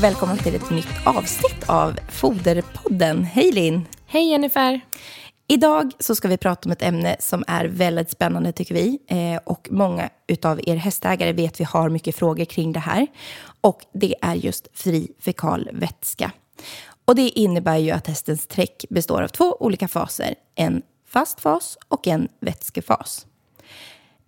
välkomna till ett nytt avsnitt av Foderpodden. Hej Linn! Hej Jennifer! Idag så ska vi prata om ett ämne som är väldigt spännande tycker vi. Eh, och många av er hästägare vet vi har mycket frågor kring det här. Och det är just fri fekal vätska. Och det innebär ju att hästens träck består av två olika faser. En fast fas och en vätskefas.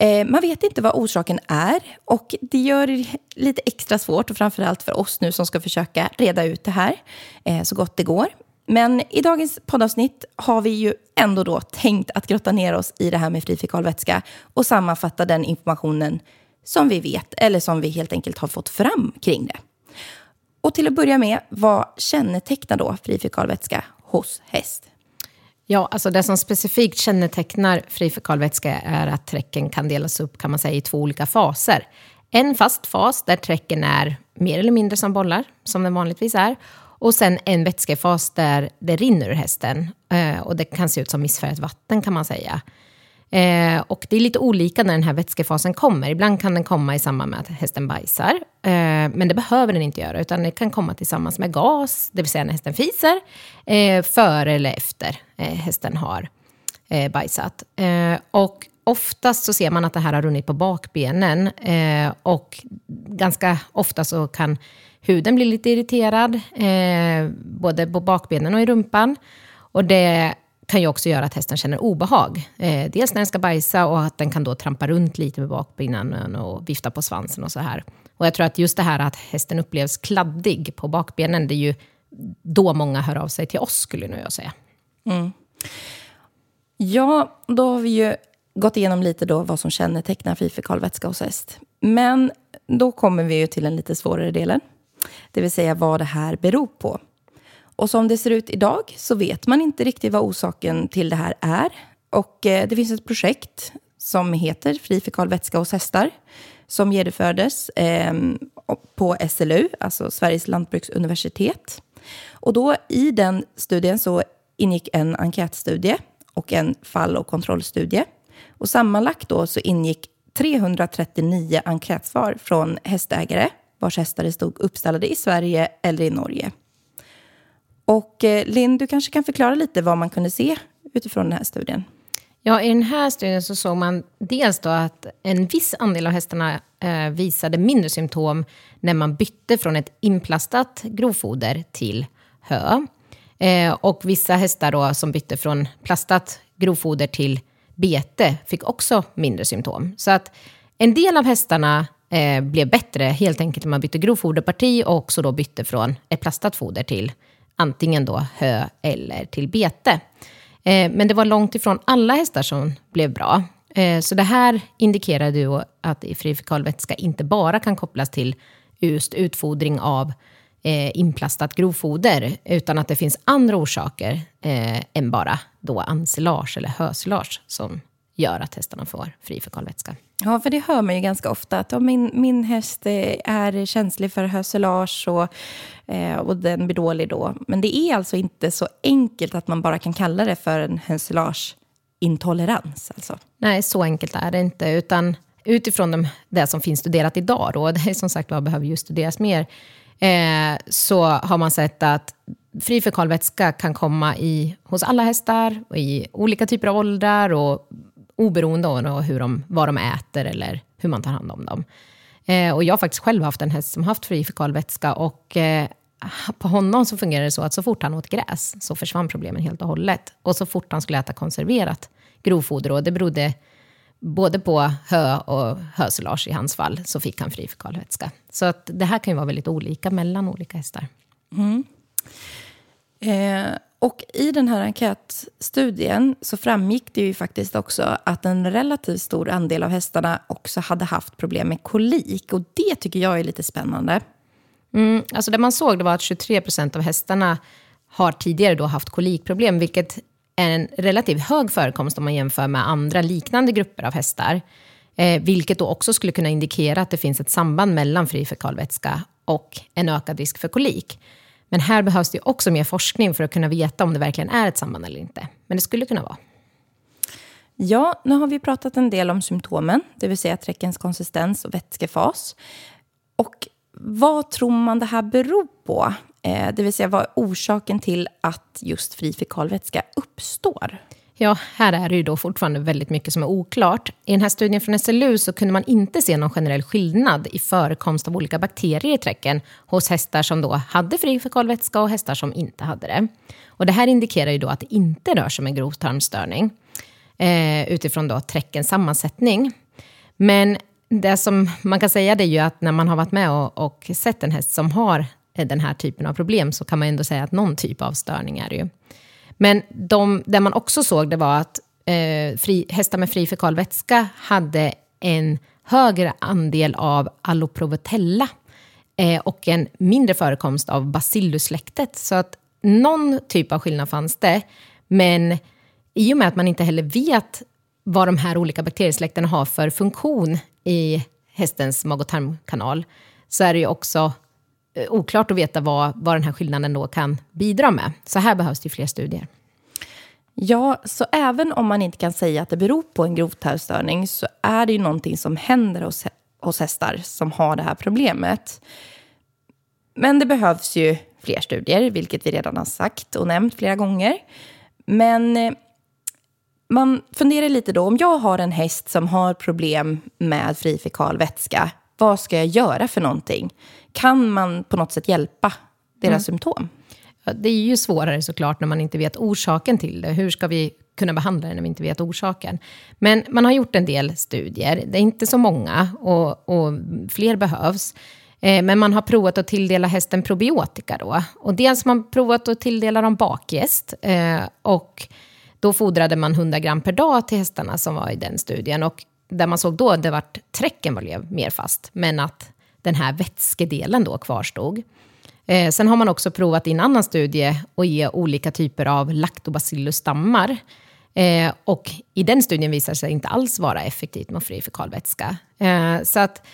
Eh, man vet inte vad orsaken är och det gör det lite extra svårt och framförallt för oss nu som ska försöka reda ut det här eh, så gott det går. Men i dagens poddavsnitt har vi ju ändå då tänkt att grotta ner oss i det här med fri fekalvätska och sammanfatta den informationen som vi vet eller som vi helt enkelt har fått fram kring det. Och till att börja med, vad kännetecknar då fri fekalvätska hos häst? Ja, alltså det som specifikt kännetecknar fri fekalvätska är att träcken kan delas upp kan man säga, i två olika faser. En fast fas där träcken är mer eller mindre som bollar, som den vanligtvis är. Och sen en vätskefas där det rinner ur hästen. Eh, och det kan se ut som missfärgat vatten kan man säga. Eh, och det är lite olika när den här vätskefasen kommer. Ibland kan den komma i samband med att hästen bajsar. Eh, men det behöver den inte göra, utan det kan komma tillsammans med gas, det vill säga när hästen fiser, eh, före eller efter eh, hästen har eh, bajsat. Eh, och oftast så ser man att det här har runnit på bakbenen. Eh, och ganska ofta så kan huden bli lite irriterad, eh, både på bakbenen och i rumpan. Och det kan ju också göra att hästen känner obehag. Eh, dels när den ska bajsa och att den kan då trampa runt lite med bakbenen och vifta på svansen och så här. Och jag tror att just det här att hästen upplevs kladdig på bakbenen, det är ju då många hör av sig till oss, skulle nu jag säga. Mm. Ja, då har vi ju gått igenom lite då vad som kännetecknar fifikalvätska hos häst. Men då kommer vi ju till den lite svårare delen, det vill säga vad det här beror på. Och som det ser ut idag så vet man inte riktigt vad orsaken till det här är. Och eh, det finns ett projekt som heter Fri fekal vätska hos hästar som genomfördes eh, på SLU, alltså Sveriges lantbruksuniversitet. Och då i den studien så ingick en enkätstudie och en fall och kontrollstudie. Och sammanlagt då så ingick 339 enkätsvar från hästägare vars hästar stod uppställade i Sverige eller i Norge. Och eh, Linn, du kanske kan förklara lite vad man kunde se utifrån den här studien? Ja, i den här studien så såg man dels då att en viss andel av hästarna eh, visade mindre symptom när man bytte från ett inplastat grovfoder till hö. Eh, och vissa hästar då som bytte från plastat grovfoder till bete fick också mindre symptom. Så att en del av hästarna eh, blev bättre helt enkelt när man bytte grovfoderparti och också då bytte från ett plastat foder till antingen då hö eller till bete. Eh, men det var långt ifrån alla hästar som blev bra. Eh, så det här indikerar ju att fri inte bara kan kopplas till just utfodring av eh, inplastat grovfoder, utan att det finns andra orsaker än bara då ensilage eller hösilage som gör att hästarna får fri fekalvätska. Ja, för det hör man ju ganska ofta. Att om min, min häst är känslig för hösilage och, eh, och den blir dålig då. Men det är alltså inte så enkelt att man bara kan kalla det för en hösilageintolerans. Alltså. Nej, så enkelt är det inte. Utan utifrån de, det som finns studerat idag, då, det är som sagt vad behöver ju studeras mer, eh, så har man sett att fri fekalvätska kan komma i, hos alla hästar, och i olika typer av åldrar och oberoende av hur de, vad de äter eller hur man tar hand om dem. Eh, och jag har faktiskt själv haft en häst som haft fri fekalvätska och eh, på honom så fungerade det så att så fort han åt gräs så försvann problemen helt och hållet. Och så fort han skulle äta konserverat grovfoder, och det berodde både på hö och hösilage i hans fall, så fick han fri fekalvätska. Så att det här kan ju vara väldigt olika mellan olika hästar. Mm. Eh, och i den här enkätstudien så framgick det ju faktiskt också att en relativt stor andel av hästarna också hade haft problem med kolik. Och det tycker jag är lite spännande. Mm, alltså det man såg det var att 23 procent av hästarna har tidigare då haft kolikproblem, vilket är en relativt hög förekomst om man jämför med andra liknande grupper av hästar. Eh, vilket då också skulle kunna indikera att det finns ett samband mellan fri fekalvätska och en ökad risk för kolik. Men här behövs det också mer forskning för att kunna veta om det verkligen är ett samband eller inte. Men det skulle kunna vara. Ja, nu har vi pratat en del om symptomen, det vill säga träckens konsistens och vätskefas. Och vad tror man det här beror på? Eh, det vill säga, vad är orsaken till att just fri fekalvätska uppstår? Ja, här är det ju då fortfarande väldigt mycket som är oklart. I den här studien från SLU så kunde man inte se någon generell skillnad i förekomst av olika bakterier i träcken hos hästar som då hade fri fekalvätska och hästar som inte hade det. Och det här indikerar ju då att det inte rör sig om en grovtarmsstörning eh, utifrån då träckens sammansättning. Men det som man kan säga det är ju att när man har varit med och, och sett en häst som har den här typen av problem så kan man ändå säga att någon typ av störning är det ju. Men de, det man också såg det var att eh, fri, hästar med fri fekalvätska hade en högre andel av alloprovotella eh, och en mindre förekomst av bacillussläktet. Så att någon typ av skillnad fanns det, men i och med att man inte heller vet vad de här olika bakteriesläkterna har för funktion i hästens mag och tarmkanal, så är det ju också Eh, oklart att veta vad, vad den här skillnaden då kan bidra med. Så här behövs det fler studier. Ja, så även om man inte kan säga att det beror på en grovtarmsstörning så är det ju någonting som händer hos, hos hästar som har det här problemet. Men det behövs ju fler studier, vilket vi redan har sagt och nämnt flera gånger. Men eh, man funderar lite då, om jag har en häst som har problem med fri fekal vätska, vad ska jag göra för någonting? Kan man på något sätt hjälpa deras mm. symptom? Ja, det är ju svårare såklart när man inte vet orsaken till det. Hur ska vi kunna behandla det när vi inte vet orsaken? Men man har gjort en del studier. Det är inte så många och, och fler behövs. Eh, men man har provat att tilldela hästen probiotika då. Och dels har man provat att tilldela dem bakgäst. Eh, och då fodrade man 100 gram per dag till hästarna som var i den studien. Och där man såg då, det vart träcken blev mer fast, men att den här vätskedelen då kvarstod. Eh, sen har man också provat i en annan studie att ge olika typer av lactobacillus-stammar. Eh, och i den studien visar sig inte alls vara effektivt mot fri fekalvätska. Eh, så att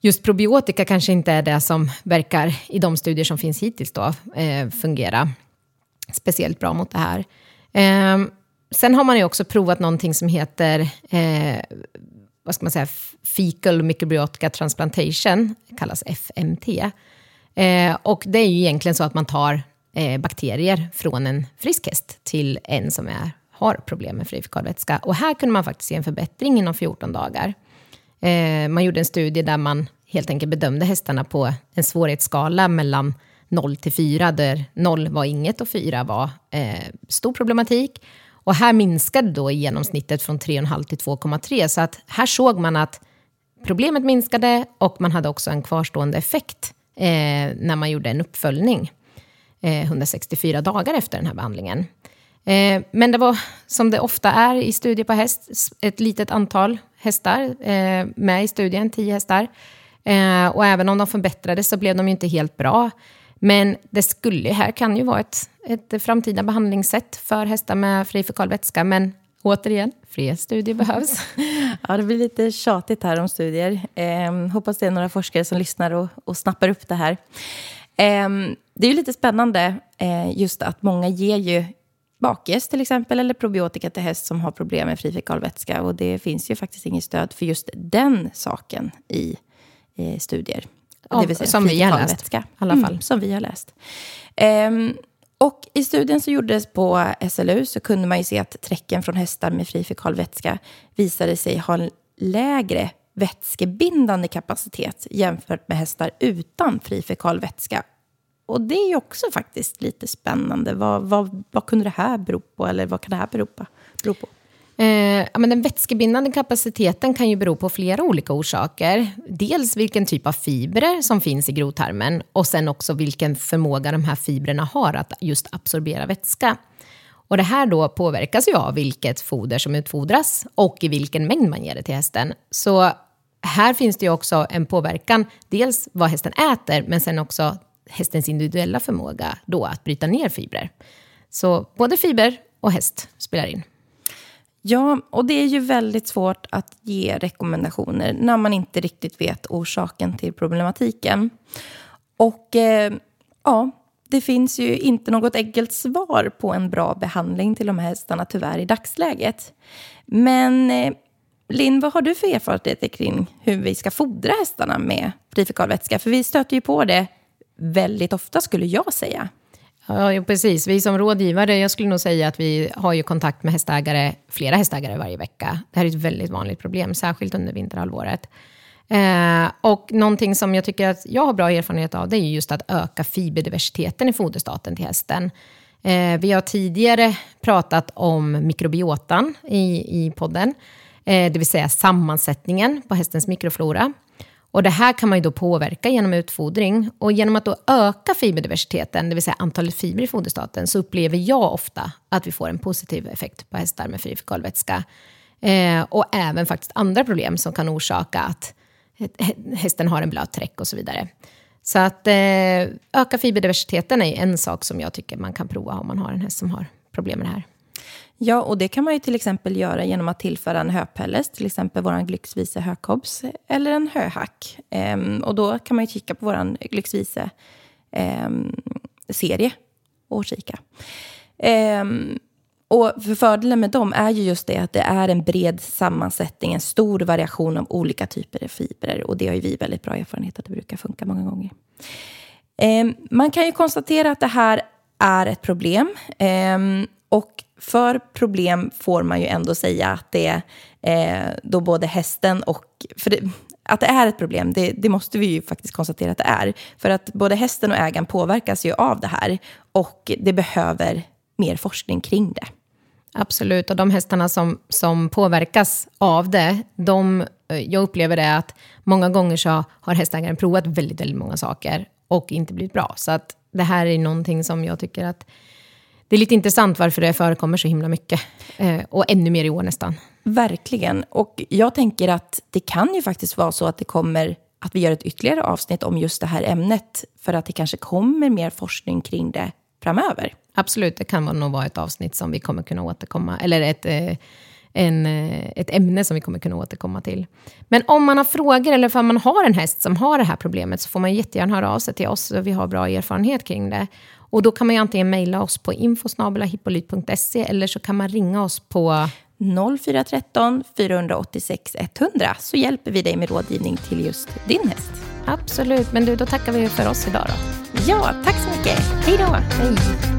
just probiotika kanske inte är det som verkar, i de studier som finns hittills, då, eh, fungera speciellt bra mot det här. Eh, Sen har man ju också provat någonting som heter eh, vad ska man säga, fecal microbiotica transplantation, kallas FMT. Eh, och det är ju egentligen så att man tar eh, bakterier från en frisk häst till en som är, har problem med fri fekalvätska. Och här kunde man faktiskt se en förbättring inom 14 dagar. Eh, man gjorde en studie där man helt enkelt bedömde hästarna på en svårighetsskala mellan 0 till 4, där 0 var inget och 4 var eh, stor problematik. Och här minskade då genomsnittet från 3,5 till 2,3. Så att här såg man att problemet minskade och man hade också en kvarstående effekt eh, när man gjorde en uppföljning eh, 164 dagar efter den här behandlingen. Eh, men det var, som det ofta är i studier på häst, ett litet antal hästar eh, med i studien, 10 hästar. Eh, och även om de förbättrades så blev de ju inte helt bra. Men det skulle här kan ju vara ett, ett framtida behandlingssätt för hästar med fri fekal vätska. Men återigen, fler studier behövs. Ja, det blir lite tjatigt här om studier. Eh, hoppas det är några forskare som lyssnar och, och snappar upp det här. Eh, det är ju lite spännande eh, just att många ger ju bakgäst till exempel eller probiotika till häst som har problem med fri fekalvätska. Och det finns ju faktiskt inget stöd för just den saken i eh, studier. Ja, det vill säga som vi har läst. I alla fall. Mm, som vi har läst. Um, och i studien som gjordes på SLU så kunde man ju se att träcken från hästar med fri fekalvätska visade sig ha en lägre vätskebindande kapacitet jämfört med hästar utan fri fekalvätska. Och det är ju också faktiskt lite spännande. Vad, vad, vad kunde det här bero på? Eller vad kan det här bero på? Bero på? Eh, men den vätskebindande kapaciteten kan ju bero på flera olika orsaker. Dels vilken typ av fibrer som finns i grovtarmen och sen också vilken förmåga de här fibrerna har att just absorbera vätska. Och det här då påverkas ju av vilket foder som utfodras och i vilken mängd man ger det till hästen. Så här finns det ju också en påverkan, dels vad hästen äter, men sen också hästens individuella förmåga då att bryta ner fibrer. Så både fiber och häst spelar in. Ja, och det är ju väldigt svårt att ge rekommendationer när man inte riktigt vet orsaken till problematiken. Och eh, ja, det finns ju inte något enkelt svar på en bra behandling till de här hästarna tyvärr i dagsläget. Men eh, Linn, vad har du för erfarenheter kring hur vi ska fodra hästarna med frifekalvätska? För vi stöter ju på det väldigt ofta, skulle jag säga. Ja, precis. Vi som rådgivare, jag skulle nog säga att vi har ju kontakt med hästägare, flera hästägare varje vecka. Det här är ett väldigt vanligt problem, särskilt under vinterhalvåret. Eh, och någonting som jag tycker att jag har bra erfarenhet av, det är just att öka fiberdiversiteten i foderstaten till hästen. Eh, vi har tidigare pratat om mikrobiotan i, i podden, eh, det vill säga sammansättningen på hästens mikroflora. Och det här kan man ju då påverka genom utfodring. Och genom att då öka fiberdiversiteten, det vill säga antalet fibrer i foderstaten, så upplever jag ofta att vi får en positiv effekt på hästar med fri fekalvätska. Eh, och även faktiskt andra problem som kan orsaka att hästen har en blöt träck och så vidare. Så att eh, öka fiberdiversiteten är en sak som jag tycker man kan prova om man har en häst som har problem med det här. Ja, och det kan man ju till exempel göra genom att tillföra en höpelles, till exempel vår Glyxvise hökobs, eller en höhack. Ehm, och då kan man ju kika på vår Glyxvise ehm, serie och kika. Ehm, och för fördelen med dem är ju just det att det är en bred sammansättning, en stor variation av olika typer av fibrer. Och det har ju vi väldigt bra erfarenhet att det brukar funka många gånger. Ehm, man kan ju konstatera att det här är ett problem. Ehm, och för problem får man ju ändå säga att det är eh, då både hästen och... För det, att det är ett problem, det, det, måste vi ju faktiskt konstatera att det är. För att både hästen och ägaren påverkas ju av det här. Och det behöver mer forskning kring det. Absolut, och de hästarna som, som påverkas av det, de, eh, jag upplever det att många gånger så har hästägaren provat väldigt, väldigt många saker och inte blivit bra. Så att det här är någonting som jag tycker att det är lite intressant varför det förekommer så himla mycket. Eh, och ännu mer i år nästan. Verkligen. Och jag tänker att det kan ju faktiskt vara så att det kommer att vi gör ett ytterligare avsnitt om just det här ämnet. För att det kanske kommer mer forskning kring det framöver. Absolut, det kan nog vara ett avsnitt som vi kommer kunna återkomma, eller ett, eh, en, eh, ett ämne som vi kommer kunna återkomma till. Men om man har frågor eller om man har en häst som har det här problemet så får man jättegärna höra av sig till oss. Vi har bra erfarenhet kring det. Och då kan man ju antingen mejla oss på infosnabelahippolyt.se eller så kan man ringa oss på 0413 486 100 så hjälper vi dig med rådgivning till just din häst. Absolut, men du, då tackar vi för oss idag då. Ja, tack så mycket. Hej då. Hej.